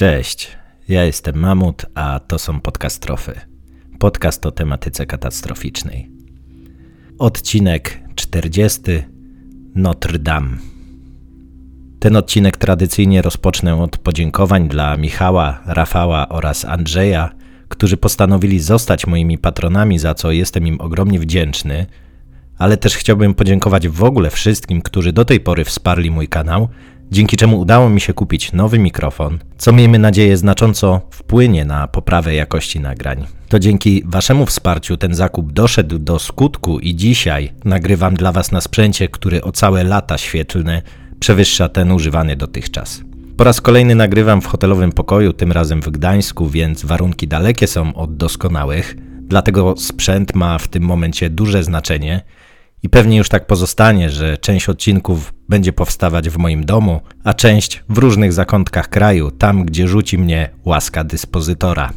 Cześć, ja jestem Mamut, a to są podcastrofy. Podcast o tematyce katastroficznej. Odcinek 40 Notre Dame. Ten odcinek tradycyjnie rozpocznę od podziękowań dla Michała, Rafała oraz Andrzeja, którzy postanowili zostać moimi patronami, za co jestem im ogromnie wdzięczny, ale też chciałbym podziękować w ogóle wszystkim, którzy do tej pory wsparli mój kanał dzięki czemu udało mi się kupić nowy mikrofon, co miejmy nadzieję znacząco wpłynie na poprawę jakości nagrań. To dzięki Waszemu wsparciu ten zakup doszedł do skutku i dzisiaj nagrywam dla Was na sprzęcie, który o całe lata świetlne przewyższa ten używany dotychczas. Po raz kolejny nagrywam w hotelowym pokoju, tym razem w Gdańsku, więc warunki dalekie są od doskonałych, dlatego sprzęt ma w tym momencie duże znaczenie i pewnie już tak pozostanie, że część odcinków będzie powstawać w moim domu, a część w różnych zakątkach kraju, tam gdzie rzuci mnie łaska dyspozytora.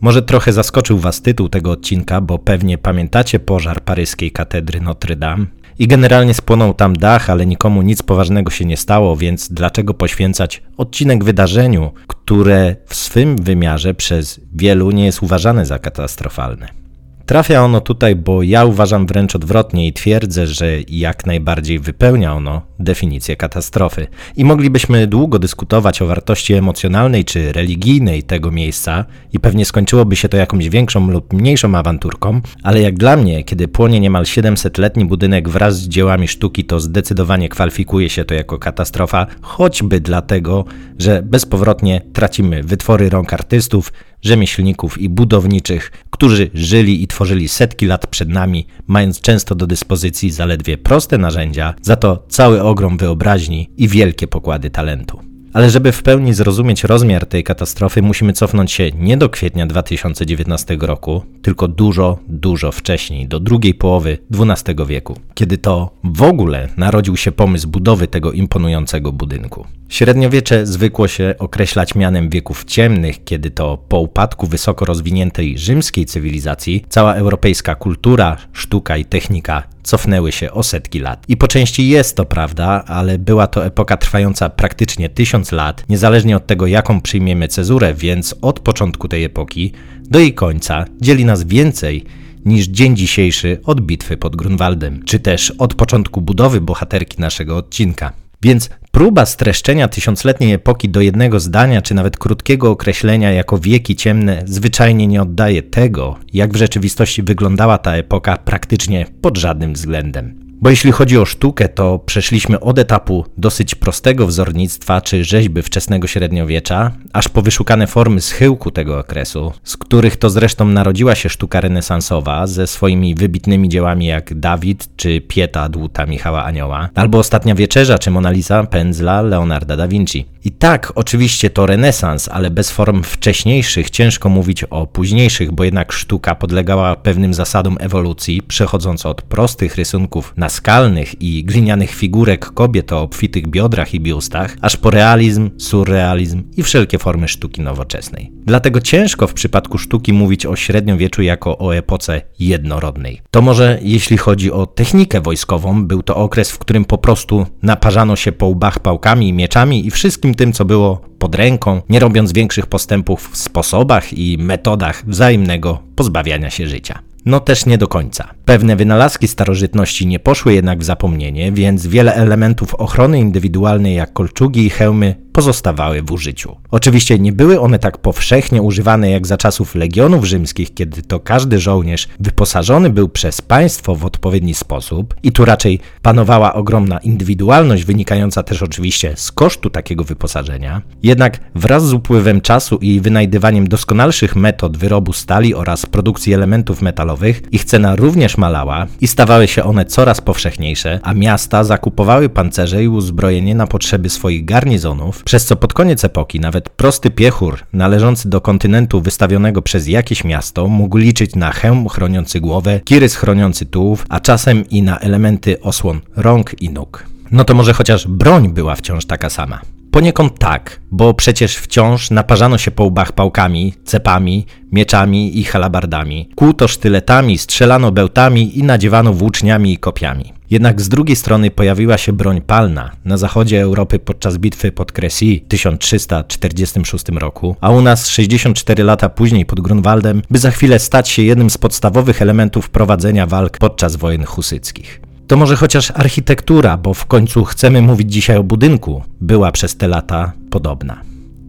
Może trochę zaskoczył Was tytuł tego odcinka, bo pewnie pamiętacie pożar paryskiej katedry Notre Dame. I generalnie spłonął tam dach, ale nikomu nic poważnego się nie stało, więc dlaczego poświęcać odcinek wydarzeniu, które w swym wymiarze przez wielu nie jest uważane za katastrofalne? Trafia ono tutaj, bo ja uważam wręcz odwrotnie i twierdzę, że jak najbardziej wypełnia ono definicję katastrofy. I moglibyśmy długo dyskutować o wartości emocjonalnej czy religijnej tego miejsca i pewnie skończyłoby się to jakąś większą lub mniejszą awanturką, ale jak dla mnie, kiedy płonie niemal 700-letni budynek wraz z dziełami sztuki, to zdecydowanie kwalifikuje się to jako katastrofa, choćby dlatego, że bezpowrotnie tracimy wytwory rąk artystów, rzemieślników i budowniczych, którzy żyli i tworzyli setki lat przed nami, mając często do dyspozycji zaledwie proste narzędzia, za to cały ogrom wyobraźni i wielkie pokłady talentu. Ale żeby w pełni zrozumieć rozmiar tej katastrofy, musimy cofnąć się nie do kwietnia 2019 roku, tylko dużo, dużo wcześniej, do drugiej połowy XII wieku, kiedy to w ogóle narodził się pomysł budowy tego imponującego budynku. Średniowiecze zwykło się określać mianem wieków ciemnych, kiedy to po upadku wysoko rozwiniętej rzymskiej cywilizacji cała europejska kultura, sztuka i technika cofnęły się o setki lat. I po części jest to prawda, ale była to epoka trwająca praktycznie tysiąc lat, niezależnie od tego, jaką przyjmiemy cezurę, więc od początku tej epoki do jej końca dzieli nas więcej niż dzień dzisiejszy od bitwy pod Grunwaldem, czy też od początku budowy bohaterki naszego odcinka. Więc próba streszczenia tysiącletniej epoki do jednego zdania, czy nawet krótkiego określenia jako wieki ciemne, zwyczajnie nie oddaje tego, jak w rzeczywistości wyglądała ta epoka praktycznie pod żadnym względem. Bo jeśli chodzi o sztukę, to przeszliśmy od etapu dosyć prostego wzornictwa czy rzeźby wczesnego średniowiecza, aż po wyszukane formy schyłku tego okresu, z których to zresztą narodziła się sztuka renesansowa ze swoimi wybitnymi dziełami jak Dawid czy Pieta Dłuta Michała Anioła, albo Ostatnia Wieczerza czy Mona Lisa pędzla Leonarda da Vinci. I tak, oczywiście to renesans, ale bez form wcześniejszych ciężko mówić o późniejszych, bo jednak sztuka podlegała pewnym zasadom ewolucji, przechodząc od prostych rysunków naskalnych i glinianych figurek kobiet o obfitych biodrach i biustach, aż po realizm, surrealizm i wszelkie formy sztuki nowoczesnej. Dlatego ciężko w przypadku sztuki mówić o średniowieczu jako o epoce jednorodnej. To może jeśli chodzi o technikę wojskową, był to okres, w którym po prostu naparzano się po łbach pałkami mieczami i wszystkim tym, co było pod ręką, nie robiąc większych postępów w sposobach i metodach wzajemnego pozbawiania się życia. No też nie do końca. Pewne wynalazki starożytności nie poszły jednak w zapomnienie, więc wiele elementów ochrony indywidualnej jak kolczugi i hełmy pozostawały w użyciu. Oczywiście nie były one tak powszechnie używane jak za czasów legionów rzymskich, kiedy to każdy żołnierz wyposażony był przez państwo w odpowiedni sposób i tu raczej panowała ogromna indywidualność wynikająca też oczywiście z kosztu takiego wyposażenia. Jednak wraz z upływem czasu i wynajdywaniem doskonalszych metod wyrobu stali oraz produkcji elementów metalowych, ich cena również malała i stawały się one coraz powszechniejsze, a miasta zakupowały pancerze i uzbrojenie na potrzeby swoich garnizonów, przez co pod koniec epoki nawet prosty piechur należący do kontynentu wystawionego przez jakieś miasto mógł liczyć na hełm chroniący głowę, kirys chroniący tułów, a czasem i na elementy osłon rąk i nóg. No to może chociaż broń była wciąż taka sama. Poniekąd tak, bo przecież wciąż naparzano się po łbach pałkami, cepami, mieczami i halabardami. Kłuto sztyletami, strzelano bełtami i nadziewano włóczniami i kopiami. Jednak z drugiej strony pojawiła się broń palna na zachodzie Europy podczas bitwy pod Crécy w 1346 roku, a u nas 64 lata później pod Grunwaldem, by za chwilę stać się jednym z podstawowych elementów prowadzenia walk podczas wojen husyckich. To może chociaż architektura, bo w końcu chcemy mówić dzisiaj o budynku, była przez te lata podobna.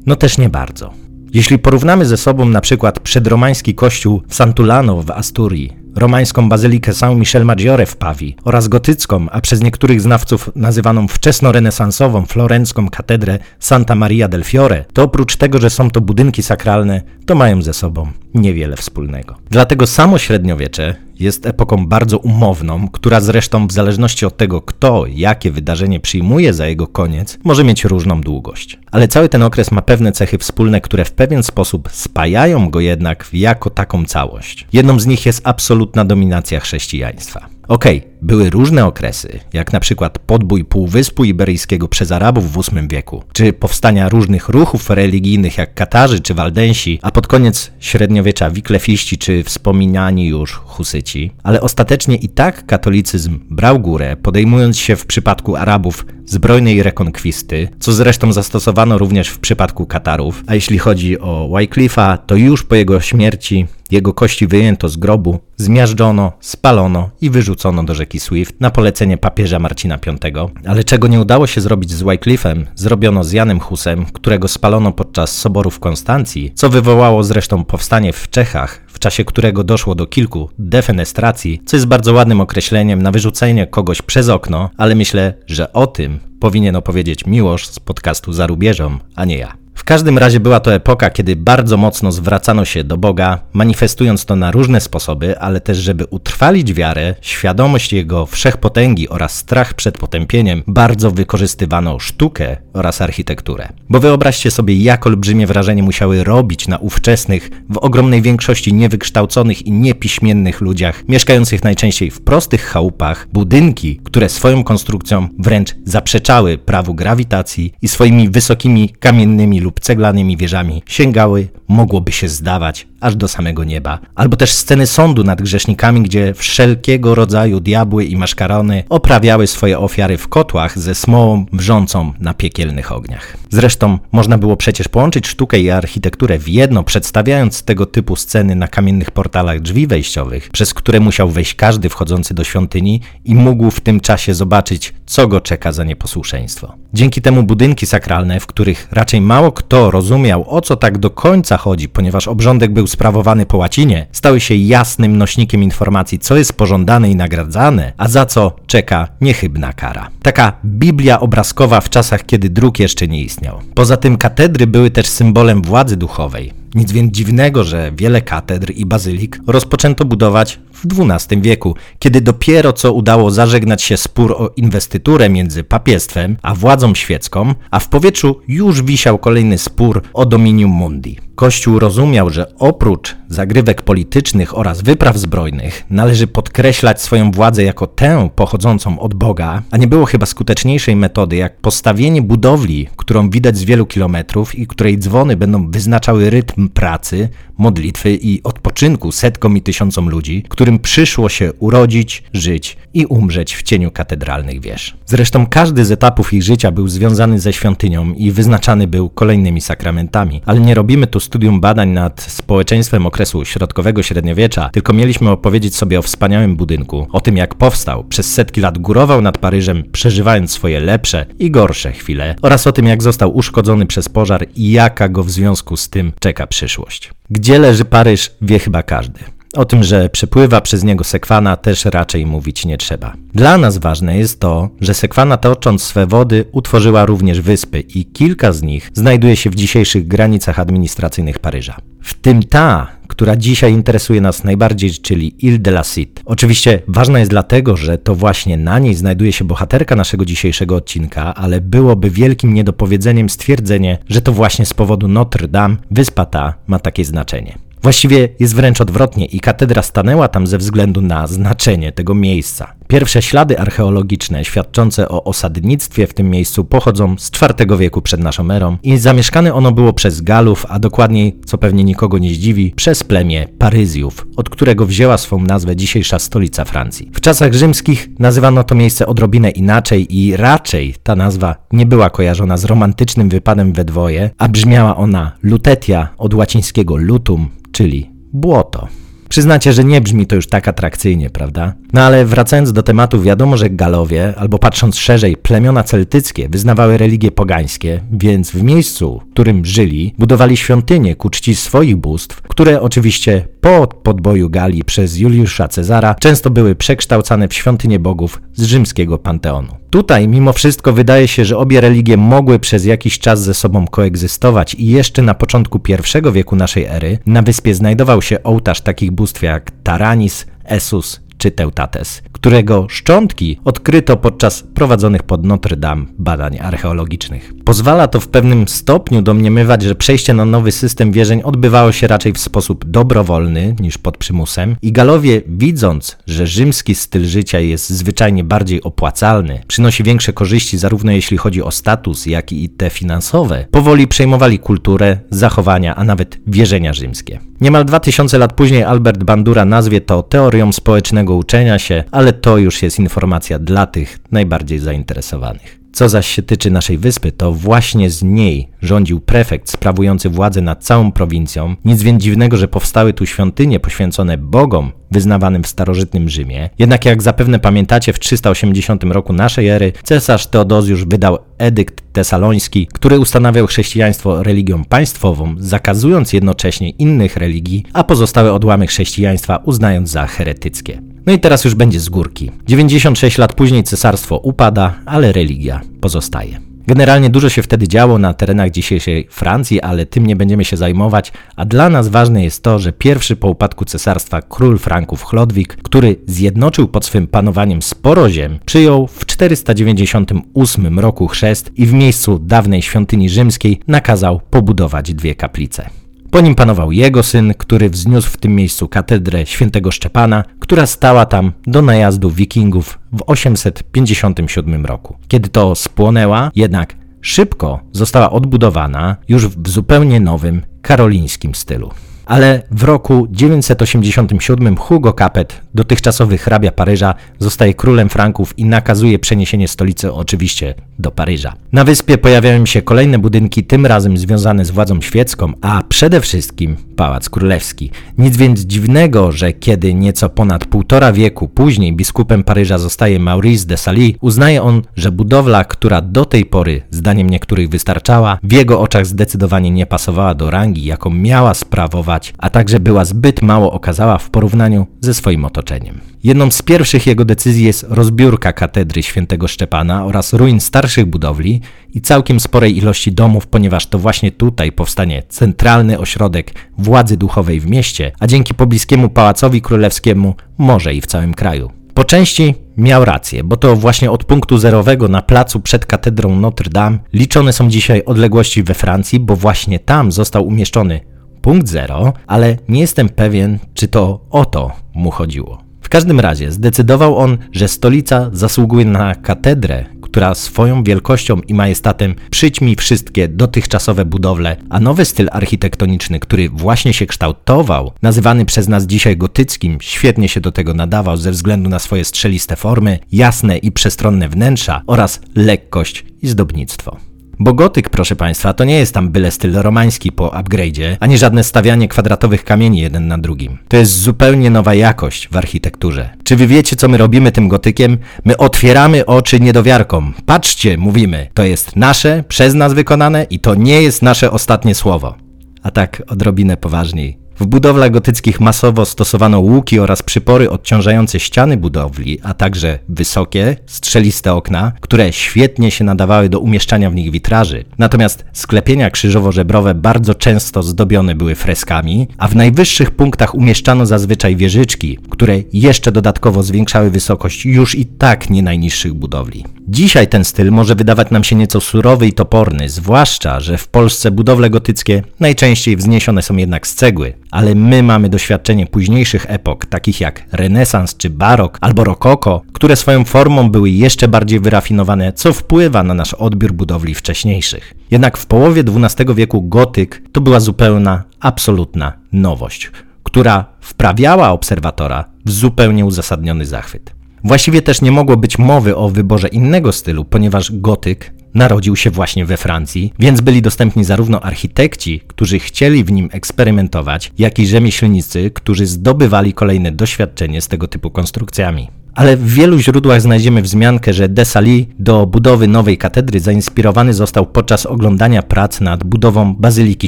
No też nie bardzo. Jeśli porównamy ze sobą na przykład przedromański kościół w Santulano w Asturii, romańską bazylikę Saint-Michel Maggiore w Pawii oraz gotycką, a przez niektórych znawców nazywaną wczesnorenesansową florencką katedrę Santa Maria del Fiore, to oprócz tego, że są to budynki sakralne, to mają ze sobą niewiele wspólnego. Dlatego samo średniowiecze jest epoką bardzo umowną, która zresztą w zależności od tego, kto jakie wydarzenie przyjmuje za jego koniec, może mieć różną długość. Ale cały ten okres ma pewne cechy wspólne, które w pewien sposób spajają go jednak jako taką całość. Jedną z nich jest absolutna dominacja chrześcijaństwa. Okej, okay, były różne okresy, jak na przykład podbój Półwyspu Iberyjskiego przez Arabów w VIII wieku, czy powstania różnych ruchów religijnych jak Katarzy czy Waldensi, a pod koniec średniowiecza wiklefiści czy wspominani już Husyci. Ale ostatecznie i tak katolicyzm brał górę, podejmując się w przypadku Arabów zbrojnej rekonkwisty, co zresztą zastosowano również w przypadku Katarów. A jeśli chodzi o Wycliffe'a, to już po jego śmierci jego kości wyjęto z grobu, zmiażdżono, spalono i wyrzucono do rzeki Swift na polecenie papieża Marcina V. Ale czego nie udało się zrobić z Wycliffem, zrobiono z Janem Husem, którego spalono podczas soboru w Konstancji, co wywołało zresztą powstanie w Czechach, w czasie którego doszło do kilku defenestracji, co jest bardzo ładnym określeniem na wyrzucenie kogoś przez okno, ale myślę, że o tym powinien opowiedzieć Miłosz z podcastu Za rubieżą, a nie ja. W każdym razie była to epoka, kiedy bardzo mocno zwracano się do Boga, manifestując to na różne sposoby, ale też, żeby utrwalić wiarę, świadomość Jego wszechpotęgi oraz strach przed potępieniem, bardzo wykorzystywano sztukę oraz architekturę. Bo wyobraźcie sobie, jak olbrzymie wrażenie musiały robić na ówczesnych, w ogromnej większości niewykształconych i niepiśmiennych ludziach, mieszkających najczęściej w prostych chałupach, budynki, które swoją konstrukcją wręcz zaprzeczały prawu grawitacji i swoimi wysokimi kamiennymi lub ceglanymi wieżami sięgały, mogłoby się zdawać, aż do samego nieba. Albo też sceny sądu nad grzesznikami, gdzie wszelkiego rodzaju diabły i maszkarony oprawiały swoje ofiary w kotłach ze smołą wrzącą na piekielnych ogniach. Zresztą można było przecież połączyć sztukę i architekturę w jedno, przedstawiając tego typu sceny na kamiennych portalach drzwi wejściowych, przez które musiał wejść każdy wchodzący do świątyni i mógł w tym czasie zobaczyć, co go czeka za nieposłuszeństwo. Dzięki temu budynki sakralne, w których raczej mało kto rozumiał, o co tak do końca chodzi, ponieważ obrządek był sprawowany po łacinie, stały się jasnym nośnikiem informacji, co jest pożądane i nagradzane, a za co czeka niechybna kara. Taka Biblia obrazkowa w czasach, kiedy druk jeszcze nie istniał. Poza tym katedry były też symbolem władzy duchowej. Nic więc dziwnego, że wiele katedr i bazylik rozpoczęto budować w XII wieku, kiedy dopiero co udało zażegnać się spór o inwestyturę między papiestwem a władzą świecką, a w powietrzu już wisiał kolejny spór o dominium mundi. Kościół rozumiał, że oprócz zagrywek politycznych oraz wypraw zbrojnych należy podkreślać swoją władzę jako tę pochodzącą od Boga, a nie było chyba skuteczniejszej metody jak postawienie budowli, którą widać z wielu kilometrów i której dzwony będą wyznaczały rytm pracy, modlitwy i odpoczynku setkom i tysiącom ludzi, którym przyszło się urodzić, żyć i umrzeć w cieniu katedralnych wież. Zresztą każdy z etapów ich życia był związany ze świątynią i wyznaczany był kolejnymi sakramentami, ale nie robimy tu studium badań nad społeczeństwem okresu środkowego średniowiecza, tylko mieliśmy opowiedzieć sobie o wspaniałym budynku, o tym jak powstał, przez setki lat górował nad Paryżem, przeżywając swoje lepsze i gorsze chwile, oraz o tym jak został uszkodzony przez pożar i jaka go w związku z tym czeka przyszłość. Gdzie leży Paryż, wie chyba każdy. O tym, że przepływa przez niego sekwana, też raczej mówić nie trzeba. Dla nas ważne jest to, że sekwana tocząc swe wody utworzyła również wyspy i kilka z nich znajduje się w dzisiejszych granicach administracyjnych Paryża. W tym ta, która dzisiaj interesuje nas najbardziej, czyli Ile de la Cite. Oczywiście ważna jest dlatego, że to właśnie na niej znajduje się bohaterka naszego dzisiejszego odcinka, ale byłoby wielkim niedopowiedzeniem stwierdzenie, że to właśnie z powodu Notre Dame wyspa ta ma takie znaczenie. Właściwie jest wręcz odwrotnie i katedra stanęła tam ze względu na znaczenie tego miejsca. Pierwsze ślady archeologiczne świadczące o osadnictwie w tym miejscu pochodzą z IV wieku przed naszą erą i zamieszkane ono było przez Galów, a dokładniej, co pewnie nikogo nie zdziwi, przez plemię Paryzjów, od którego wzięła swą nazwę dzisiejsza stolica Francji. W czasach rzymskich nazywano to miejsce odrobinę inaczej i raczej ta nazwa nie była kojarzona z romantycznym wypadem we dwoje, a brzmiała ona lutetia od łacińskiego lutum, czyli błoto. Przyznacie, że nie brzmi to już tak atrakcyjnie, prawda? No ale wracając do tematu, wiadomo, że Galowie, albo patrząc szerzej, plemiona celtyckie wyznawały religie pogańskie, więc w miejscu, w którym żyli, budowali świątynie ku czci swoich bóstw, które oczywiście po podboju Galii przez Juliusza Cezara często były przekształcane w świątynie bogów z rzymskiego panteonu. Tutaj mimo wszystko wydaje się, że obie religie mogły przez jakiś czas ze sobą koegzystować i jeszcze na początku I wieku naszej ery na wyspie znajdował się ołtarz takich bóstw jak Taranis, Esus czy Teutates, którego szczątki odkryto podczas prowadzonych pod Notre Dame badań archeologicznych. Pozwala to w pewnym stopniu domniemywać, że przejście na nowy system wierzeń odbywało się raczej w sposób dobrowolny niż pod przymusem i Galowie widząc, że rzymski styl życia jest zwyczajnie bardziej opłacalny, przynosi większe korzyści zarówno jeśli chodzi o status, jak i te finansowe, powoli przejmowali kulturę, zachowania, a nawet wierzenia rzymskie. Niemal 2000 lat później Albert Bandura nazwie to teorią społecznego uczenia się, ale to już jest informacja dla tych najbardziej zainteresowanych. Co zaś się tyczy naszej wyspy, to właśnie z niej rządził prefekt sprawujący władzę nad całą prowincją. Nic więc dziwnego, że powstały tu świątynie poświęcone bogom wyznawanym w starożytnym Rzymie. Jednak jak zapewne pamiętacie, w 380 roku naszej ery cesarz Teodozjusz wydał edykt tesaloński, który ustanawiał chrześcijaństwo religią państwową, zakazując jednocześnie innych religii, a pozostałe odłamy chrześcijaństwa uznając za heretyckie. No i teraz już będzie z górki. 96 lat później cesarstwo upada, ale religia pozostaje. Generalnie dużo się wtedy działo na terenach dzisiejszej Francji, ale tym nie będziemy się zajmować, a dla nas ważne jest to, że pierwszy po upadku cesarstwa król Franków Chlodwig, który zjednoczył pod swym panowaniem sporo ziem, przyjął w 498 roku chrzest i w miejscu dawnej świątyni rzymskiej nakazał pobudować dwie kaplice. Po nim panował jego syn, który wzniósł w tym miejscu katedrę świętego Szczepana, która stała tam do najazdu wikingów w 857 roku. Kiedy to spłonęła, jednak szybko została odbudowana już w zupełnie nowym karolińskim stylu ale w roku 987 Hugo Capet, dotychczasowy hrabia Paryża, zostaje królem Franków i nakazuje przeniesienie stolicy oczywiście do Paryża. Na wyspie pojawiają się kolejne budynki, tym razem związane z władzą świecką, a przede wszystkim Pałac Królewski. Nic więc dziwnego, że kiedy nieco ponad półtora wieku później biskupem Paryża zostaje Maurice de Saly, uznaje on, że budowla, która do tej pory, zdaniem niektórych wystarczała, w jego oczach zdecydowanie nie pasowała do rangi, jaką miała sprawować a także była zbyt mało okazała w porównaniu ze swoim otoczeniem. Jedną z pierwszych jego decyzji jest rozbiórka katedry świętego Szczepana oraz ruin starszych budowli i całkiem sporej ilości domów, ponieważ to właśnie tutaj powstanie centralny ośrodek władzy duchowej w mieście, a dzięki pobliskiemu pałacowi królewskiemu może i w całym kraju. Po części miał rację, bo to właśnie od punktu zerowego na placu przed katedrą Notre Dame liczone są dzisiaj odległości we Francji, bo właśnie tam został umieszczony punkt zero, ale nie jestem pewien, czy to o to mu chodziło. W każdym razie zdecydował on, że stolica zasługuje na katedrę, która swoją wielkością i majestatem przyćmi wszystkie dotychczasowe budowle, a nowy styl architektoniczny, który właśnie się kształtował, nazywany przez nas dzisiaj gotyckim, świetnie się do tego nadawał ze względu na swoje strzeliste formy, jasne i przestronne wnętrza oraz lekkość i zdobnictwo. Bo gotyk, proszę Państwa, to nie jest tam byle styl romański po upgrade'zie, ani żadne stawianie kwadratowych kamieni jeden na drugim. To jest zupełnie nowa jakość w architekturze. Czy wy wiecie, co my robimy tym gotykiem? My otwieramy oczy niedowiarkom. Patrzcie, mówimy, to jest nasze, przez nas wykonane i to nie jest nasze ostatnie słowo. A tak odrobinę poważniej. W budowlach gotyckich masowo stosowano łuki oraz przypory odciążające ściany budowli, a także wysokie, strzeliste okna, które świetnie się nadawały do umieszczania w nich witraży. Natomiast sklepienia krzyżowo-żebrowe bardzo często zdobione były freskami, a w najwyższych punktach umieszczano zazwyczaj wieżyczki, które jeszcze dodatkowo zwiększały wysokość już i tak nie najniższych budowli. Dzisiaj ten styl może wydawać nam się nieco surowy i toporny, zwłaszcza, że w Polsce budowle gotyckie najczęściej wzniesione są jednak z cegły, ale my mamy doświadczenie późniejszych epok, takich jak renesans czy barok albo rokoko, które swoją formą były jeszcze bardziej wyrafinowane, co wpływa na nasz odbiór budowli wcześniejszych. Jednak w połowie XII wieku gotyk to była zupełna, absolutna nowość, która wprawiała obserwatora w zupełnie uzasadniony zachwyt. Właściwie też nie mogło być mowy o wyborze innego stylu, ponieważ gotyk narodził się właśnie we Francji, więc byli dostępni zarówno architekci, którzy chcieli w nim eksperymentować, jak i rzemieślnicy, którzy zdobywali kolejne doświadczenie z tego typu konstrukcjami. Ale w wielu źródłach znajdziemy wzmiankę, że Desali do budowy nowej katedry zainspirowany został podczas oglądania prac nad budową Bazyliki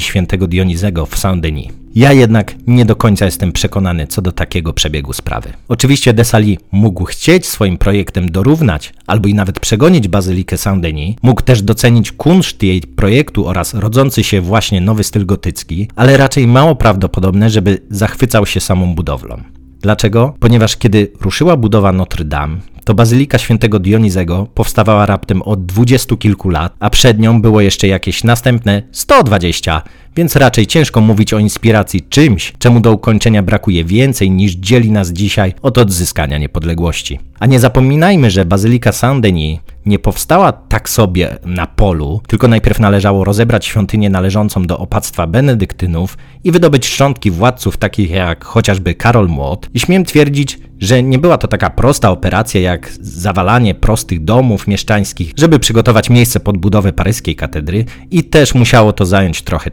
Świętego Dionizego w Saint-Denis. Ja jednak nie do końca jestem przekonany co do takiego przebiegu sprawy. Oczywiście Desali mógł chcieć swoim projektem dorównać albo i nawet przegonić Bazylikę Saint-Denis, mógł też docenić kunszt jej projektu oraz rodzący się właśnie nowy styl gotycki, ale raczej mało prawdopodobne, żeby zachwycał się samą budowlą. Dlaczego? Ponieważ kiedy ruszyła budowa Notre Dame, to bazylika świętego Dionizego powstawała raptem od dwudziestu kilku lat, a przed nią było jeszcze jakieś następne 120, więc raczej ciężko mówić o inspiracji czymś, czemu do ukończenia brakuje więcej niż dzieli nas dzisiaj od odzyskania niepodległości. A nie zapominajmy, że bazylika Saint-Denis nie powstała tak sobie na polu, tylko najpierw należało rozebrać świątynię należącą do opactwa benedyktynów i wydobyć szczątki władców takich jak chociażby Karol Młot. I śmiem twierdzić, że nie była to taka prosta operacja jak zawalanie prostych domów mieszczańskich, żeby przygotować miejsce pod budowę paryskiej katedry i też musiało to zająć trochę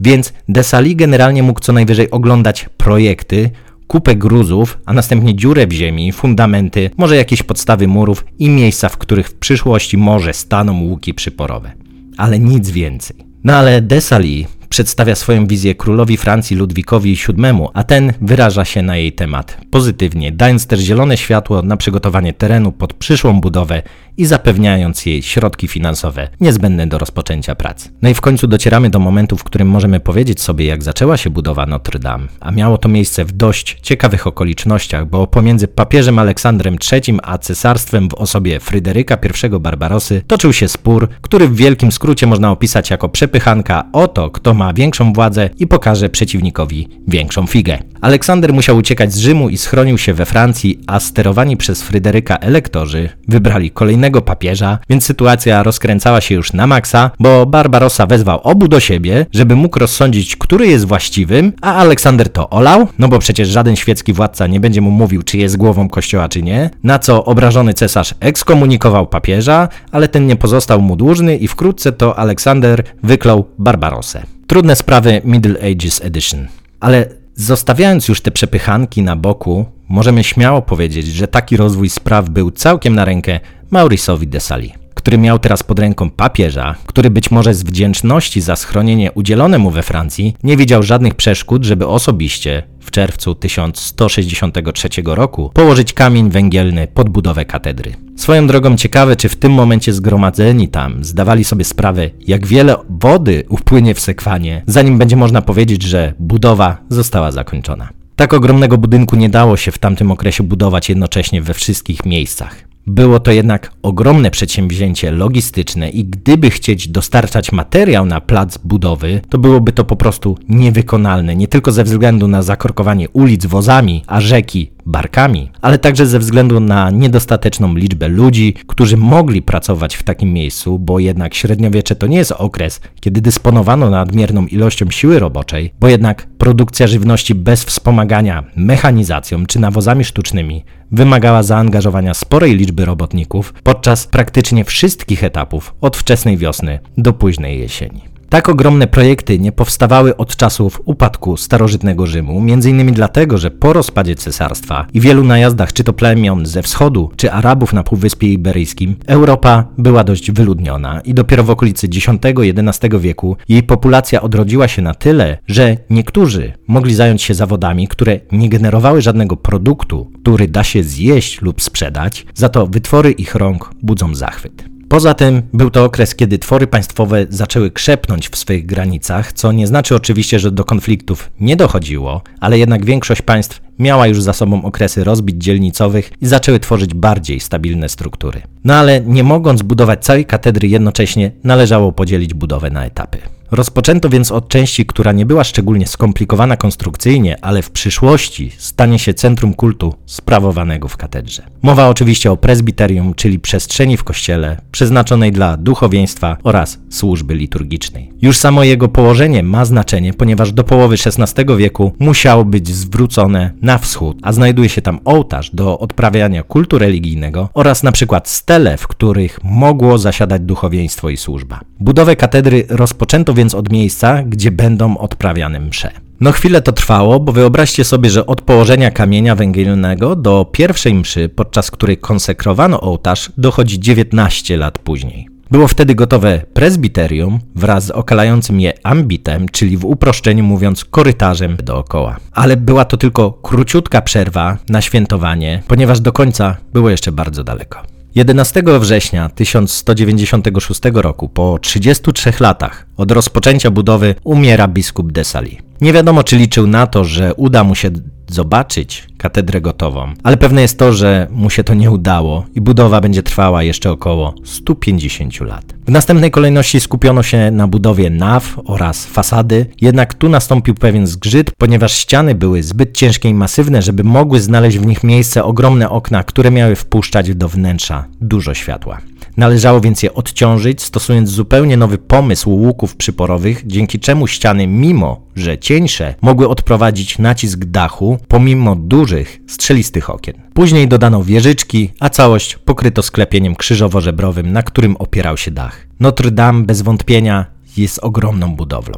więc Desali generalnie mógł co najwyżej oglądać projekty, kupę gruzów, a następnie dziurę w ziemi, fundamenty, może jakieś podstawy murów i miejsca, w których w przyszłości może staną łuki przyporowe. Ale nic więcej. No ale Desali przedstawia swoją wizję królowi Francji Ludwikowi VII, a ten wyraża się na jej temat pozytywnie, dając też zielone światło na przygotowanie terenu pod przyszłą budowę i zapewniając jej środki finansowe niezbędne do rozpoczęcia prac. No i w końcu docieramy do momentu, w którym możemy powiedzieć sobie, jak zaczęła się budowa Notre Dame, a miało to miejsce w dość ciekawych okolicznościach, bo pomiędzy papieżem Aleksandrem III a cesarstwem w osobie Fryderyka I Barbarosy toczył się spór, który w wielkim skrócie można opisać jako przepychanka o to, kto ma większą władzę i pokaże przeciwnikowi większą figę. Aleksander musiał uciekać z Rzymu i schronił się we Francji, a sterowani przez Fryderyka elektorzy wybrali kolejnego papieża, więc sytuacja rozkręcała się już na maksa, bo Barbarossa wezwał obu do siebie, żeby mógł rozsądzić, który jest właściwym, a Aleksander to olał, no bo przecież żaden świecki władca nie będzie mu mówił, czy jest głową kościoła, czy nie, na co obrażony cesarz ekskomunikował papieża, ale ten nie pozostał mu dłużny i wkrótce to Aleksander wyklął Barbarosę. Trudne sprawy Middle Ages Edition. Ale zostawiając już te przepychanki na boku, możemy śmiało powiedzieć, że taki rozwój spraw był całkiem na rękę Maurice'owi de Sali, który miał teraz pod ręką papieża, który być może z wdzięczności za schronienie udzielone mu we Francji nie widział żadnych przeszkód, żeby osobiście w czerwcu 1163 roku położyć kamień węgielny pod budowę katedry. Swoją drogą ciekawe, czy w tym momencie zgromadzeni tam zdawali sobie sprawę, jak wiele wody upłynie w sekwanie, zanim będzie można powiedzieć, że budowa została zakończona. Tak ogromnego budynku nie dało się w tamtym okresie budować jednocześnie we wszystkich miejscach. Było to jednak ogromne przedsięwzięcie logistyczne i gdyby chcieć dostarczać materiał na plac budowy, to byłoby to po prostu niewykonalne, nie tylko ze względu na zakorkowanie ulic wozami, a rzeki barkami, ale także ze względu na niedostateczną liczbę ludzi, którzy mogli pracować w takim miejscu, bo jednak średniowiecze to nie jest okres, kiedy dysponowano nadmierną ilością siły roboczej, bo jednak produkcja żywności bez wspomagania mechanizacją czy nawozami sztucznymi wymagała zaangażowania sporej liczby robotników podczas praktycznie wszystkich etapów od wczesnej wiosny do późnej jesieni. Tak ogromne projekty nie powstawały od czasów upadku starożytnego Rzymu, m.in. dlatego, że po rozpadzie cesarstwa i wielu najazdach czy to plemion ze wschodu, czy Arabów na Półwyspie Iberyjskim, Europa była dość wyludniona i dopiero w okolicy X-XI wieku jej populacja odrodziła się na tyle, że niektórzy mogli zająć się zawodami, które nie generowały żadnego produktu, który da się zjeść lub sprzedać, za to wytwory ich rąk budzą zachwyt. Poza tym był to okres, kiedy twory państwowe zaczęły krzepnąć w swoich granicach, co nie znaczy oczywiście, że do konfliktów nie dochodziło, ale jednak większość państw miała już za sobą okresy rozbić dzielnicowych i zaczęły tworzyć bardziej stabilne struktury. No ale nie mogąc budować całej katedry jednocześnie, należało podzielić budowę na etapy. Rozpoczęto więc od części, która nie była szczególnie skomplikowana konstrukcyjnie, ale w przyszłości stanie się centrum kultu sprawowanego w katedrze. Mowa oczywiście o prezbiterium, czyli przestrzeni w kościele przeznaczonej dla duchowieństwa oraz służby liturgicznej. Już samo jego położenie ma znaczenie, ponieważ do połowy XVI wieku musiało być zwrócone na wschód, a znajduje się tam ołtarz do odprawiania kultu religijnego oraz na przykład stele, w których mogło zasiadać duchowieństwo i służba. Budowę katedry rozpoczęto więc od miejsca, gdzie będą odprawiane msze. No chwilę to trwało, bo wyobraźcie sobie, że od położenia kamienia węgielnego do pierwszej mszy, podczas której konsekrowano ołtarz, dochodzi 19 lat później. Było wtedy gotowe prezbiterium wraz z okalającym je ambitem, czyli w uproszczeniu mówiąc korytarzem dookoła. Ale była to tylko króciutka przerwa na świętowanie, ponieważ do końca było jeszcze bardzo daleko. 11 września 1196 roku, po 33 latach od rozpoczęcia budowy, umiera biskup Desali. Nie wiadomo, czy liczył na to, że uda mu się zobaczyć katedrę gotową, ale pewne jest to, że mu się to nie udało i budowa będzie trwała jeszcze około 150 lat. W następnej kolejności skupiono się na budowie naw oraz fasady, jednak tu nastąpił pewien zgrzyt, ponieważ ściany były zbyt ciężkie i masywne, żeby mogły znaleźć w nich miejsce ogromne okna, które miały wpuszczać do wnętrza dużo światła. Należało więc je odciążyć, stosując zupełnie nowy pomysł łuków przyporowych, dzięki czemu ściany, mimo że cieńsze, mogły odprowadzić nacisk dachu, pomimo dużych, strzelistych okien. Później dodano wieżyczki, a całość pokryto sklepieniem krzyżowo-żebrowym, na którym opierał się dach. Notre Dame bez wątpienia jest ogromną budowlą.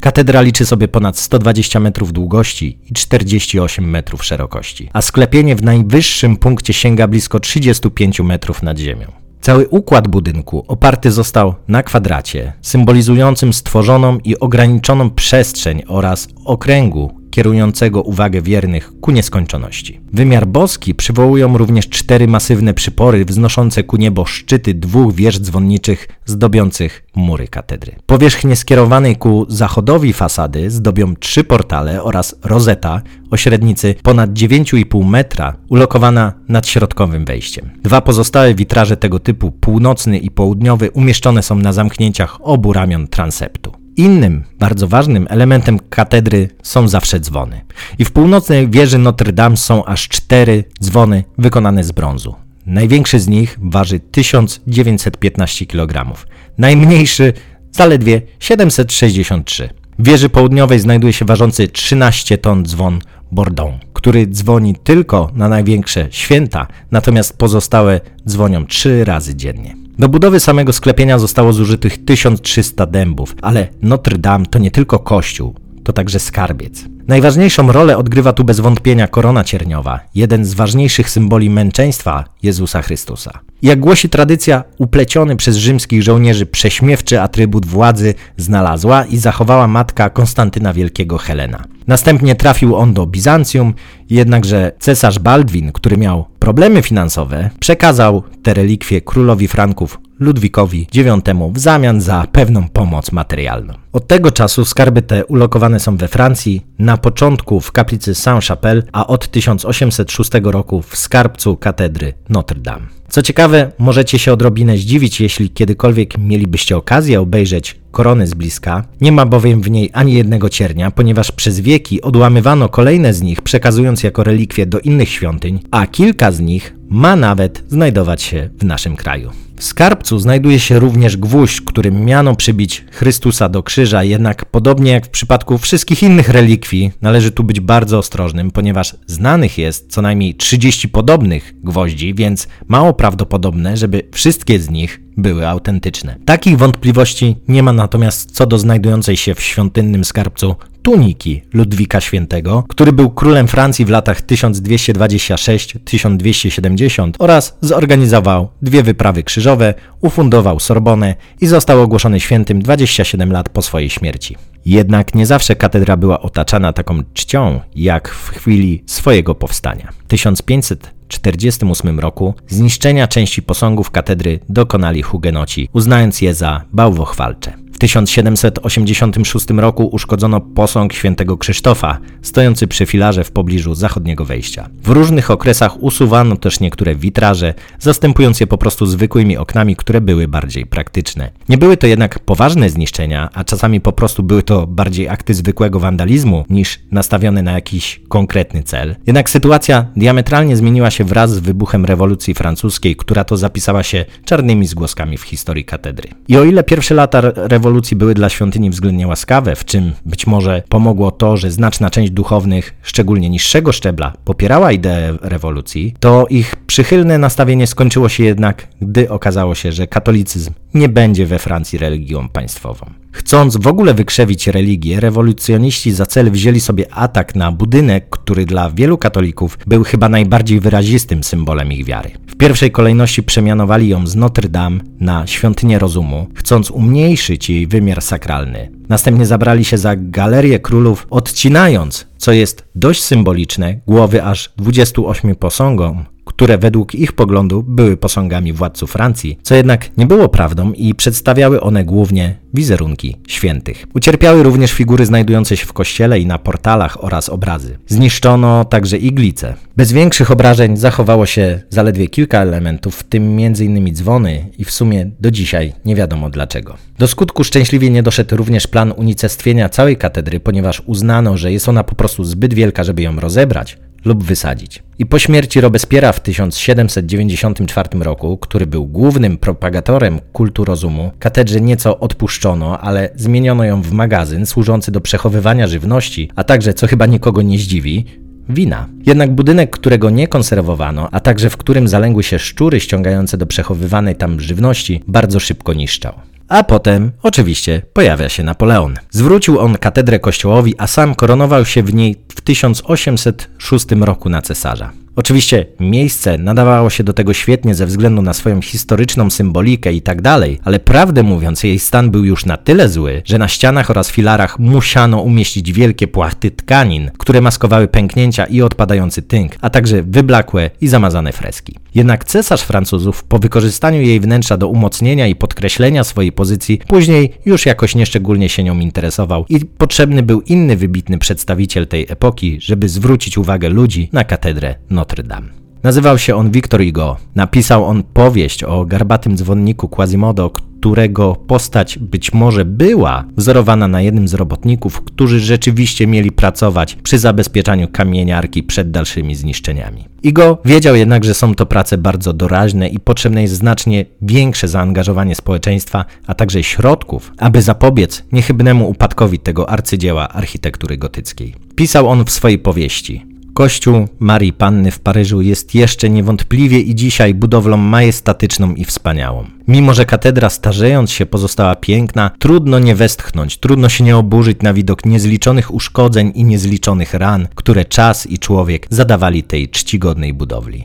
Katedra liczy sobie ponad 120 metrów długości i 48 metrów szerokości, a sklepienie w najwyższym punkcie sięga blisko 35 metrów nad ziemią. Cały układ budynku oparty został na kwadracie, symbolizującym stworzoną i ograniczoną przestrzeń oraz okręgu kierującego uwagę wiernych ku nieskończoności. Wymiar boski przywołują również cztery masywne przypory wznoszące ku niebo szczyty dwóch wież dzwonniczych zdobiących mury katedry. Powierzchnię skierowanej ku zachodowi fasady zdobią trzy portale oraz rozeta o średnicy ponad 9,5 metra ulokowana nad środkowym wejściem. Dwa pozostałe witraże tego typu, północny i południowy, umieszczone są na zamknięciach obu ramion transeptu. Innym, bardzo ważnym elementem katedry są zawsze dzwony. I w północnej wieży Notre Dame są aż cztery dzwony wykonane z brązu. Największy z nich waży 1915 kg, najmniejszy zaledwie 763. W wieży południowej znajduje się ważący 13 ton dzwon Bourdon, który dzwoni tylko na największe święta, natomiast pozostałe dzwonią trzy razy dziennie. Do budowy samego sklepienia zostało zużytych 1300 dębów, ale Notre Dame to nie tylko kościół, to także skarbiec. Najważniejszą rolę odgrywa tu bez wątpienia korona cierniowa, jeden z ważniejszych symboli męczeństwa Jezusa Chrystusa. Jak głosi tradycja, upleciony przez rzymskich żołnierzy prześmiewczy atrybut władzy znalazła i zachowała matka Konstantyna Wielkiego Helena. Następnie trafił on do Bizancjum, jednakże cesarz Baldwin, który miał problemy finansowe, przekazał te relikwie królowi Franków Ludwikowi IX w zamian za pewną pomoc materialną. Od tego czasu skarby te ulokowane są we Francji, na początku w kaplicy Saint-Chapelle, a od 1806 roku w skarbcu katedry Notre Dame. Co ciekawe, możecie się odrobinę zdziwić, jeśli kiedykolwiek mielibyście okazję obejrzeć korony z bliska. Nie ma bowiem w niej ani jednego ciernia, ponieważ przez wieki odłamywano kolejne z nich, przekazując jako relikwie do innych świątyń, a kilka z nich ma nawet znajdować się w naszym kraju. W skarbcu znajduje się również gwóźdź, którym miano przybić Chrystusa do krzyża, jednak podobnie jak w przypadku wszystkich innych relikwii, należy tu być bardzo ostrożnym, ponieważ znanych jest co najmniej 30 podobnych gwoździ, więc mało prawdopodobne, żeby wszystkie z nich były autentyczne. Takich wątpliwości nie ma natomiast co do znajdującej się w świątynnym skarbcu tuniki Ludwika Świętego, który był królem Francji w latach 1226-1270 oraz zorganizował dwie wyprawy krzyżowe, ufundował Sorbonę i został ogłoszony świętym 27 lat po swojej śmierci. Jednak nie zawsze katedra była otaczana taką czcią, jak w chwili swojego powstania. 1548 roku zniszczenia części posągów katedry dokonali hugenoci, uznając je za bałwochwalcze. W 1786 roku uszkodzono posąg świętego Krzysztofa, stojący przy filarze w pobliżu zachodniego wejścia. W różnych okresach usuwano też niektóre witraże, zastępując je po prostu zwykłymi oknami, które były bardziej praktyczne. Nie były to jednak poważne zniszczenia, a czasami po prostu były to bardziej akty zwykłego wandalizmu niż nastawione na jakiś konkretny cel. Jednak sytuacja diametralnie zmieniła się wraz z wybuchem rewolucji francuskiej, która to zapisała się czarnymi zgłoskami w historii katedry. I o ile pierwsze lata rewolucji były dla świątyni względnie łaskawe, w czym być może pomogło to, że znaczna część duchownych, szczególnie niższego szczebla, popierała ideę rewolucji, to ich przychylne nastawienie skończyło się jednak, gdy okazało się, że katolicyzm nie będzie we Francji religią państwową. Chcąc w ogóle wykrzewić religię, rewolucjoniści za cel wzięli sobie atak na budynek, który dla wielu katolików był chyba najbardziej wyrazistym symbolem ich wiary. W pierwszej kolejności przemianowali ją z Notre Dame na świątynię rozumu, chcąc umniejszyć jej wymiar sakralny. Następnie zabrali się za galerię królów, odcinając, co jest dość symboliczne, głowy aż 28 posągom które według ich poglądu były posągami władców Francji, co jednak nie było prawdą i przedstawiały one głównie wizerunki świętych. Ucierpiały również figury znajdujące się w kościele i na portalach oraz obrazy. Zniszczono także iglice. Bez większych obrażeń zachowało się zaledwie kilka elementów, w tym m.in. dzwony i w sumie do dzisiaj nie wiadomo dlaczego. Do skutku szczęśliwie nie doszedł również plan unicestwienia całej katedry, ponieważ uznano, że jest ona po prostu zbyt wielka, żeby ją rozebrać, lub wysadzić. I po śmierci Robespiera w 1794 roku, który był głównym propagatorem kultu rozumu, katedrze nieco odpuszczono, ale zmieniono ją w magazyn służący do przechowywania żywności, a także, co chyba nikogo nie zdziwi, wina. Jednak budynek, którego nie konserwowano, a także w którym zalęgły się szczury ściągające do przechowywanej tam żywności, bardzo szybko niszczał. A potem, oczywiście, pojawia się Napoleon. Zwrócił on katedrę kościołowi, a sam koronował się w niej w 1806 roku na cesarza. Oczywiście miejsce nadawało się do tego świetnie ze względu na swoją historyczną symbolikę i tak dalej, ale prawdę mówiąc jej stan był już na tyle zły, że na ścianach oraz filarach musiano umieścić wielkie płachty tkanin, które maskowały pęknięcia i odpadający tynk, a także wyblakłe i zamazane freski. Jednak cesarz Francuzów po wykorzystaniu jej wnętrza do umocnienia i podkreślenia swojej pozycji później już jakoś nieszczególnie się nią interesował i potrzebny był inny wybitny przedstawiciel tej epoki, żeby zwrócić uwagę ludzi na katedrę Notre Dame. Nazywał się on Victor Hugo. Napisał on powieść o garbatym dzwonniku Quasimodo, którego postać być może była wzorowana na jednym z robotników, którzy rzeczywiście mieli pracować przy zabezpieczaniu kamieniarki przed dalszymi zniszczeniami. Igo wiedział jednak, że są to prace bardzo doraźne i potrzebne jest znacznie większe zaangażowanie społeczeństwa, a także środków, aby zapobiec niechybnemu upadkowi tego arcydzieła architektury gotyckiej. Pisał on w swojej powieści. Kościół Marii Panny w Paryżu jest jeszcze niewątpliwie i dzisiaj budowlą majestatyczną i wspaniałą. Mimo, że katedra starzejąc się pozostała piękna, trudno nie westchnąć, trudno się nie oburzyć na widok niezliczonych uszkodzeń i niezliczonych ran, które czas i człowiek zadawali tej czcigodnej budowli.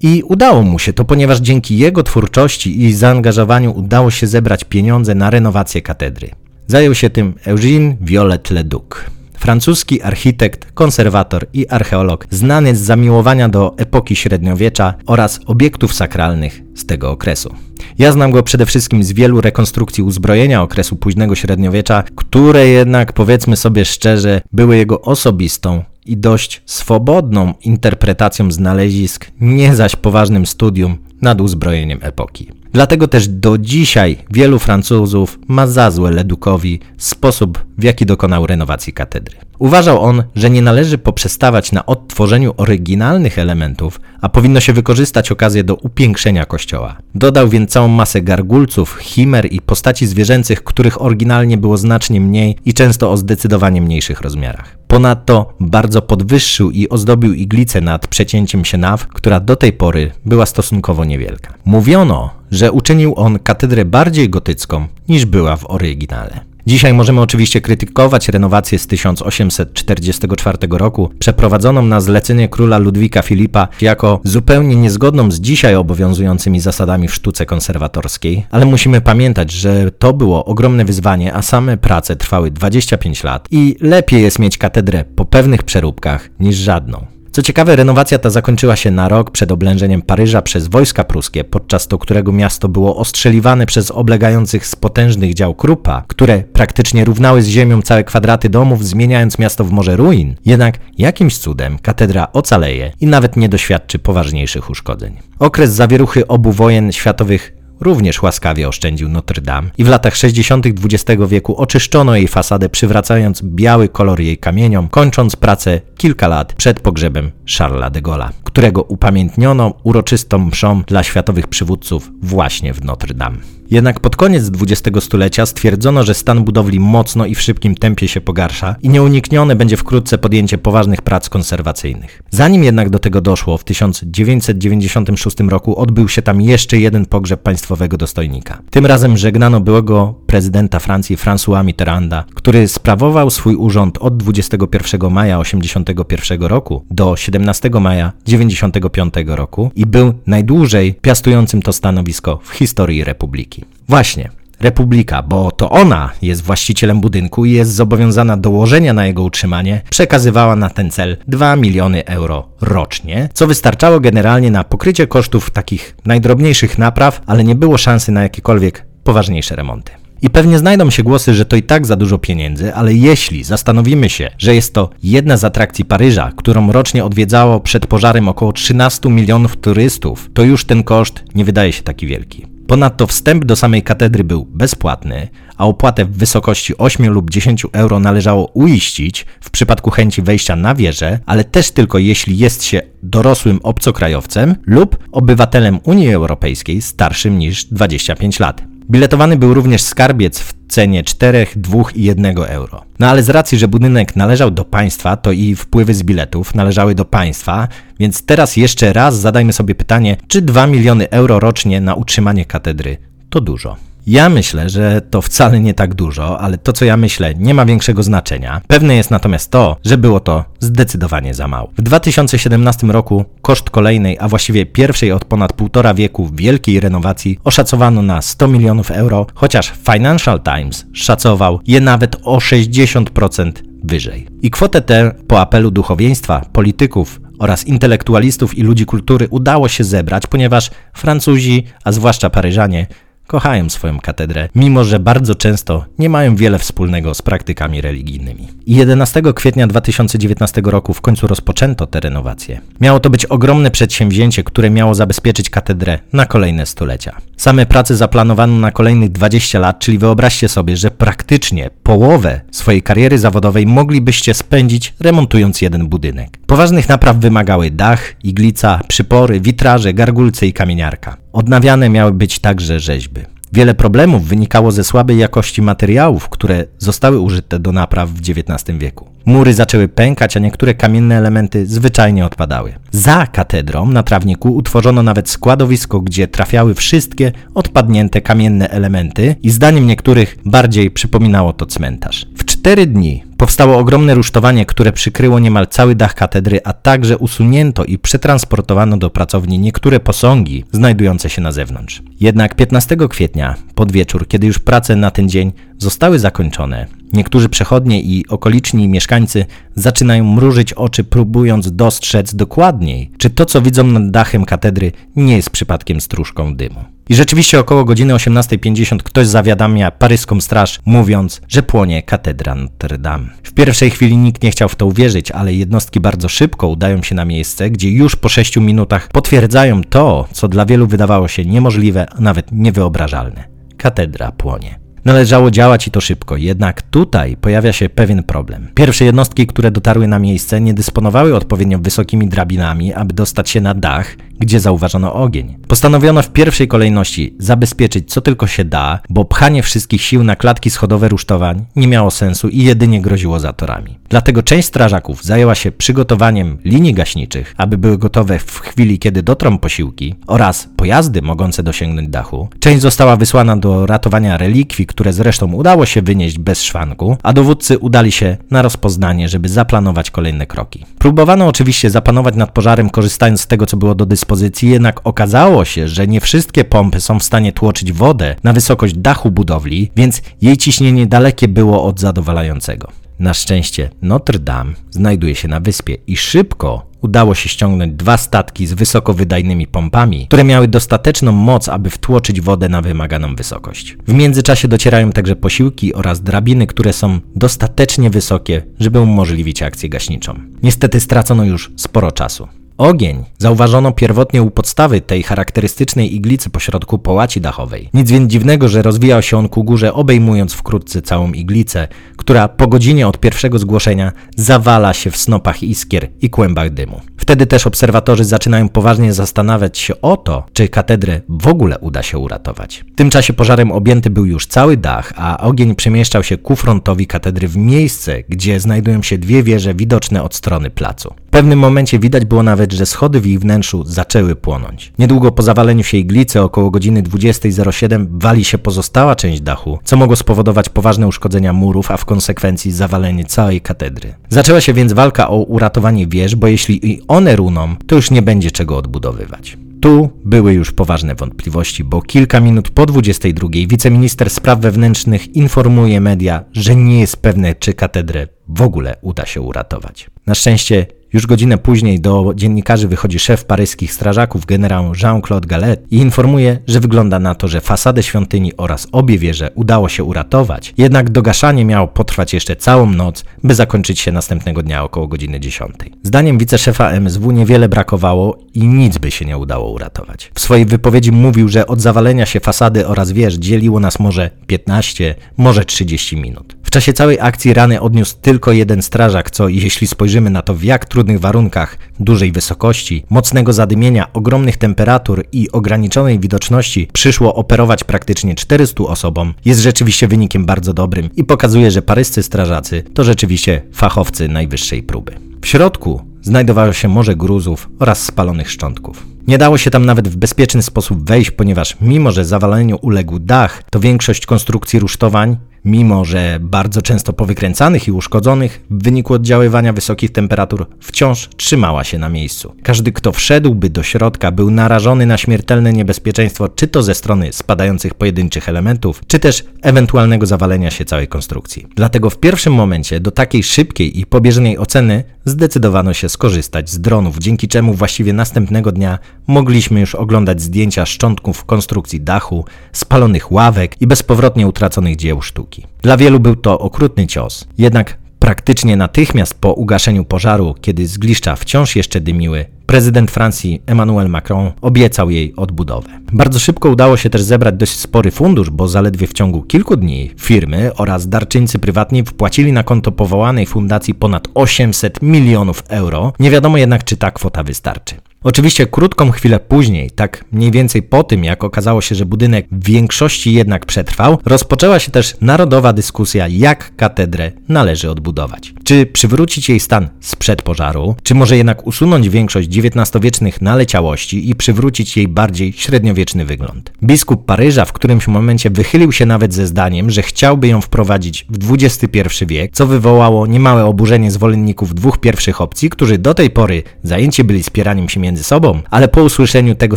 I udało mu się to, ponieważ dzięki jego twórczości i zaangażowaniu udało się zebrać pieniądze na renowację katedry. Zajął się tym Eugène Violet-le-Duc francuski architekt, konserwator i archeolog, znany z zamiłowania do epoki średniowiecza oraz obiektów sakralnych z tego okresu. Ja znam go przede wszystkim z wielu rekonstrukcji uzbrojenia okresu późnego średniowiecza, które jednak, powiedzmy sobie szczerze, były jego osobistą i dość swobodną interpretacją znalezisk, nie zaś poważnym studium nad uzbrojeniem epoki. Dlatego też do dzisiaj wielu Francuzów ma za złe Ledukowi sposób, w jaki dokonał renowacji katedry. Uważał on, że nie należy poprzestawać na odtworzeniu oryginalnych elementów, a powinno się wykorzystać okazję do upiększenia kościoła. Dodał więc całą masę gargulców, chimer i postaci zwierzęcych, których oryginalnie było znacznie mniej i często o zdecydowanie mniejszych rozmiarach. Ponadto bardzo podwyższył i ozdobił iglicę nad przecięciem się naw, która do tej pory była stosunkowo niewielka. Mówiono, że uczynił on katedrę bardziej gotycką niż była w oryginale. Dzisiaj możemy oczywiście krytykować renowację z 1844 roku, przeprowadzoną na zlecenie króla Ludwika Filipa jako zupełnie niezgodną z dzisiaj obowiązującymi zasadami w sztuce konserwatorskiej, ale musimy pamiętać, że to było ogromne wyzwanie, a same prace trwały 25 lat i lepiej jest mieć katedrę po pewnych przeróbkach niż żadną. Co ciekawe, renowacja ta zakończyła się na rok przed oblężeniem Paryża przez wojska pruskie, podczas to którego miasto było ostrzeliwane przez oblegających z potężnych dział Krupa, które praktycznie równały z ziemią całe kwadraty domów, zmieniając miasto w morze ruin. Jednak jakimś cudem katedra ocaleje i nawet nie doświadczy poważniejszych uszkodzeń. Okres zawieruchy obu wojen światowych również łaskawie oszczędził Notre Dame i w latach 60. XX wieku oczyszczono jej fasadę, przywracając biały kolor jej kamieniom, kończąc pracę kilka lat przed pogrzebem Charlesa de Gaulle'a, którego upamiętniono uroczystą mszą dla światowych przywódców właśnie w Notre Dame. Jednak pod koniec XX stulecia stwierdzono, że stan budowli mocno i w szybkim tempie się pogarsza i nieuniknione będzie wkrótce podjęcie poważnych prac konserwacyjnych. Zanim jednak do tego doszło, w 1996 roku odbył się tam jeszcze jeden pogrzeb państwowego dostojnika. Tym razem żegnano byłego prezydenta Francji François Mitterranda, który sprawował swój urząd od 21 maja 1981 roku do 17 maja 1995 roku i był najdłużej piastującym to stanowisko w historii republiki. Właśnie, Republika, bo to ona jest właścicielem budynku i jest zobowiązana dołożenia na jego utrzymanie, przekazywała na ten cel 2 miliony euro rocznie, co wystarczało generalnie na pokrycie kosztów takich najdrobniejszych napraw, ale nie było szansy na jakiekolwiek poważniejsze remonty. I pewnie znajdą się głosy, że to i tak za dużo pieniędzy, ale jeśli zastanowimy się, że jest to jedna z atrakcji Paryża, którą rocznie odwiedzało przed pożarem około 13 milionów turystów, to już ten koszt nie wydaje się taki wielki. Ponadto wstęp do samej katedry był bezpłatny, a opłatę w wysokości 8 lub 10 euro należało uiścić w przypadku chęci wejścia na wieżę, ale też tylko jeśli jest się dorosłym obcokrajowcem lub obywatelem Unii Europejskiej starszym niż 25 lat. Biletowany był również skarbiec w cenie 4, 2 i 1 euro. No ale z racji, że budynek należał do państwa, to i wpływy z biletów należały do państwa, więc teraz jeszcze raz zadajmy sobie pytanie, czy 2 miliony euro rocznie na utrzymanie katedry to dużo? Ja myślę, że to wcale nie tak dużo, ale to co ja myślę nie ma większego znaczenia. Pewne jest natomiast to, że było to zdecydowanie za mało. W 2017 roku koszt kolejnej, a właściwie pierwszej od ponad półtora wieku wielkiej renowacji oszacowano na 100 milionów euro, chociaż Financial Times szacował je nawet o 60% wyżej. I kwotę tę po apelu duchowieństwa, polityków, oraz intelektualistów i ludzi kultury udało się zebrać, ponieważ Francuzi, a zwłaszcza Paryżanie, kochają swoją katedrę, mimo że bardzo często nie mają wiele wspólnego z praktykami religijnymi. I 11 kwietnia 2019 roku w końcu rozpoczęto te renowacje. Miało to być ogromne przedsięwzięcie, które miało zabezpieczyć katedrę na kolejne stulecia. Same prace zaplanowano na kolejnych 20 lat, czyli wyobraźcie sobie, że praktycznie połowę swojej kariery zawodowej moglibyście spędzić remontując jeden budynek. Poważnych napraw wymagały dach, iglica, przypory, witraże, gargulce i kamieniarka. Odnawiane miały być także rzeźby. Wiele problemów wynikało ze słabej jakości materiałów, które zostały użyte do napraw w XIX wieku. Mury zaczęły pękać, a niektóre kamienne elementy zwyczajnie odpadały. Za katedrą na trawniku utworzono nawet składowisko, gdzie trafiały wszystkie odpadnięte kamienne elementy i zdaniem niektórych bardziej przypominało to cmentarz. W cztery dni powstało ogromne rusztowanie, które przykryło niemal cały dach katedry, a także usunięto i przetransportowano do pracowni niektóre posągi znajdujące się na zewnątrz. Jednak 15 kwietnia, pod wieczór, kiedy już prace na ten dzień zostały zakończone, niektórzy przechodnie i okoliczni mieszkańcy zaczynają mrużyć oczy, próbując dostrzec dokładniej, czy to, co widzą nad dachem katedry, nie jest przypadkiem stróżką dymu. I rzeczywiście około godziny 18.50 ktoś zawiadamia paryską straż, mówiąc, że płonie katedra Notre Dame. W pierwszej chwili nikt nie chciał w to uwierzyć, ale jednostki bardzo szybko udają się na miejsce, gdzie już po 6 minutach potwierdzają to, co dla wielu wydawało się niemożliwe, a nawet niewyobrażalne. Katedra płonie. Należało działać i to szybko, jednak tutaj pojawia się pewien problem. Pierwsze jednostki, które dotarły na miejsce, nie dysponowały odpowiednio wysokimi drabinami, aby dostać się na dach, gdzie zauważono ogień. Postanowiono w pierwszej kolejności zabezpieczyć co tylko się da, bo pchanie wszystkich sił na klatki schodowe rusztowań nie miało sensu i jedynie groziło zatorami. Dlatego część strażaków zajęła się przygotowaniem linii gaśniczych, aby były gotowe w chwili, kiedy dotrą posiłki oraz pojazdy mogące dosięgnąć dachu. Część została wysłana do ratowania relikwii, które zresztą udało się wynieść bez szwanku, a dowódcy udali się na rozpoznanie, żeby zaplanować kolejne kroki. Próbowano oczywiście zapanować nad pożarem korzystając z tego, co było do dyspozycji, jednak okazało się, że nie wszystkie pompy są w stanie tłoczyć wodę na wysokość dachu budowli, więc jej ciśnienie dalekie było od zadowalającego. Na szczęście Notre Dame znajduje się na wyspie i szybko udało się ściągnąć dwa statki z wysokowydajnymi pompami, które miały dostateczną moc, aby wtłoczyć wodę na wymaganą wysokość. W międzyczasie docierają także posiłki oraz drabiny, które są dostatecznie wysokie, żeby umożliwić akcję gaśniczą. Niestety stracono już sporo czasu. Ogień zauważono pierwotnie u podstawy tej charakterystycznej iglicy pośrodku połaci dachowej. Nic więc dziwnego, że rozwijał się on ku górze, obejmując wkrótce całą iglicę, która po godzinie od pierwszego zgłoszenia zawala się w snopach iskier i kłębach dymu. Wtedy też obserwatorzy zaczynają poważnie zastanawiać się o to, czy katedrę w ogóle uda się uratować. W tym czasie pożarem objęty był już cały dach, a ogień przemieszczał się ku frontowi katedry w miejsce, gdzie znajdują się dwie wieże widoczne od strony placu. Pewnym momencie widać było nawet, że schody w ich wnętrzu zaczęły płonąć. Niedługo po zawaleniu się iglicy, około godziny 20.07, wali się pozostała część dachu, co mogło spowodować poważne uszkodzenia murów, a w konsekwencji zawalenie całej katedry. Zaczęła się więc walka o uratowanie wież, bo jeśli i one runą, to już nie będzie czego odbudowywać. Tu były już poważne wątpliwości, bo kilka minut po 22 wiceminister spraw wewnętrznych informuje media, że nie jest pewne, czy katedrę w ogóle uda się uratować. Na szczęście już godzinę później do dziennikarzy wychodzi szef paryskich strażaków, generał Jean-Claude Gallet i informuje, że wygląda na to, że fasadę świątyni oraz obie wieże udało się uratować, jednak dogaszanie miało potrwać jeszcze całą noc, by zakończyć się następnego dnia około godziny 10. Zdaniem wiceszefa MSW niewiele brakowało i nic by się nie udało uratować. W swojej wypowiedzi mówił, że od zawalenia się fasady oraz wież dzieliło nas może 15, może 30 minut czasie całej akcji rany odniósł tylko jeden strażak, co jeśli spojrzymy na to w jak trudnych warunkach, dużej wysokości, mocnego zadymienia, ogromnych temperatur i ograniczonej widoczności przyszło operować praktycznie 400 osobom, jest rzeczywiście wynikiem bardzo dobrym i pokazuje, że paryscy strażacy to rzeczywiście fachowcy najwyższej próby. W środku znajdowało się morze gruzów oraz spalonych szczątków. Nie dało się tam nawet w bezpieczny sposób wejść, ponieważ mimo, że zawaleniu uległ dach, to większość konstrukcji rusztowań mimo że bardzo często powykręcanych i uszkodzonych, w wyniku oddziaływania wysokich temperatur wciąż trzymała się na miejscu. Każdy, kto wszedłby do środka, był narażony na śmiertelne niebezpieczeństwo, czy to ze strony spadających pojedynczych elementów, czy też ewentualnego zawalenia się całej konstrukcji. Dlatego w pierwszym momencie do takiej szybkiej i pobieżnej oceny zdecydowano się skorzystać z dronów, dzięki czemu właściwie następnego dnia mogliśmy już oglądać zdjęcia szczątków konstrukcji dachu, spalonych ławek i bezpowrotnie utraconych dzieł sztuki. Dla wielu był to okrutny cios, jednak praktycznie natychmiast po ugaszeniu pożaru, kiedy zgliszcza wciąż jeszcze dymiły, prezydent Francji Emmanuel Macron obiecał jej odbudowę. Bardzo szybko udało się też zebrać dość spory fundusz, bo zaledwie w ciągu kilku dni firmy oraz darczyńcy prywatni wpłacili na konto powołanej fundacji ponad 800 milionów euro. Nie wiadomo jednak, czy ta kwota wystarczy. Oczywiście krótką chwilę później, tak mniej więcej po tym, jak okazało się, że budynek w większości jednak przetrwał, rozpoczęła się też narodowa dyskusja, jak katedrę należy odbudować. Czy przywrócić jej stan sprzed pożaru, czy może jednak usunąć większość XIX-wiecznych naleciałości i przywrócić jej bardziej średniowieczny wygląd. Biskup Paryża w którymś momencie wychylił się nawet ze zdaniem, że chciałby ją wprowadzić w XXI wiek, co wywołało niemałe oburzenie zwolenników dwóch pierwszych opcji, którzy do tej pory zajęci byli spieraniem się między między sobą, ale po usłyszeniu tego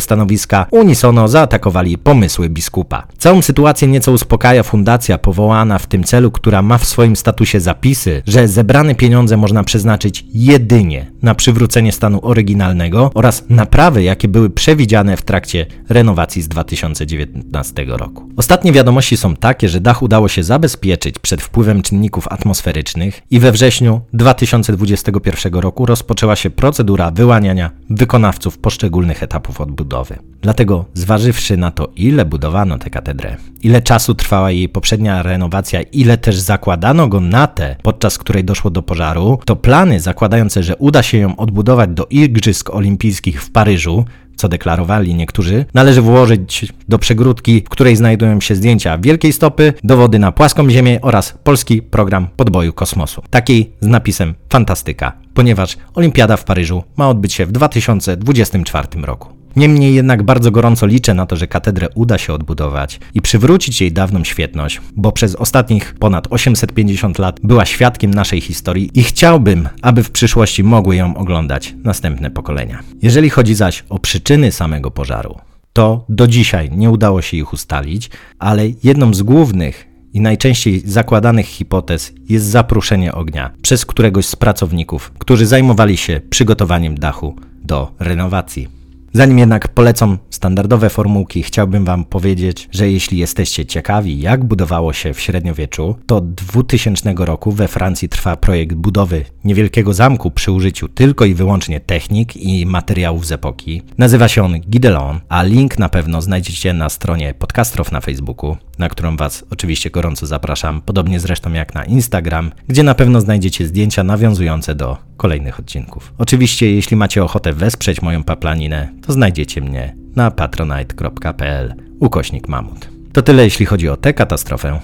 stanowiska unisono zaatakowali pomysły biskupa. Całą sytuację nieco uspokaja fundacja powołana w tym celu, która ma w swoim statusie zapisy, że zebrane pieniądze można przeznaczyć jedynie na przywrócenie stanu oryginalnego oraz naprawy, jakie były przewidziane w trakcie renowacji z 2019 roku. Ostatnie wiadomości są takie, że dach udało się zabezpieczyć przed wpływem czynników atmosferycznych i we wrześniu 2021 roku rozpoczęła się procedura wyłaniania wykonawców wykonawców poszczególnych etapów odbudowy. Dlatego, zważywszy na to, ile budowano tę katedrę, ile czasu trwała jej poprzednia renowacja, ile też zakładano go na tę, podczas której doszło do pożaru, to plany zakładające, że uda się ją odbudować do Igrzysk Olimpijskich w Paryżu, co deklarowali niektórzy, należy włożyć do przegródki, w której znajdują się zdjęcia wielkiej stopy, dowody na płaską Ziemię oraz polski program podboju kosmosu. Takiej z napisem Fantastyka, ponieważ Olimpiada w Paryżu ma odbyć się w 2024 roku. Niemniej jednak bardzo gorąco liczę na to, że katedrę uda się odbudować i przywrócić jej dawną świetność, bo przez ostatnich ponad 850 lat była świadkiem naszej historii i chciałbym, aby w przyszłości mogły ją oglądać następne pokolenia. Jeżeli chodzi zaś o przyczyny samego pożaru, to do dzisiaj nie udało się ich ustalić, ale jedną z głównych i najczęściej zakładanych hipotez jest zapruszenie ognia przez któregoś z pracowników, którzy zajmowali się przygotowaniem dachu do renowacji. Zanim jednak polecam standardowe formułki, chciałbym Wam powiedzieć, że jeśli jesteście ciekawi, jak budowało się w średniowieczu, to od 2000 roku we Francji trwa projekt budowy niewielkiego zamku przy użyciu tylko i wyłącznie technik i materiałów z epoki. Nazywa się on Gidelon, a link na pewno znajdziecie na stronie Podcastrow na Facebooku, na którą Was oczywiście gorąco zapraszam, podobnie zresztą jak na Instagram, gdzie na pewno znajdziecie zdjęcia nawiązujące do kolejnych odcinków. Oczywiście, jeśli macie ochotę wesprzeć moją paplaninę, to znajdziecie mnie na patronite.pl ukośnik mamut. To tyle jeśli chodzi o tę katastrofę.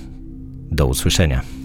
Do usłyszenia.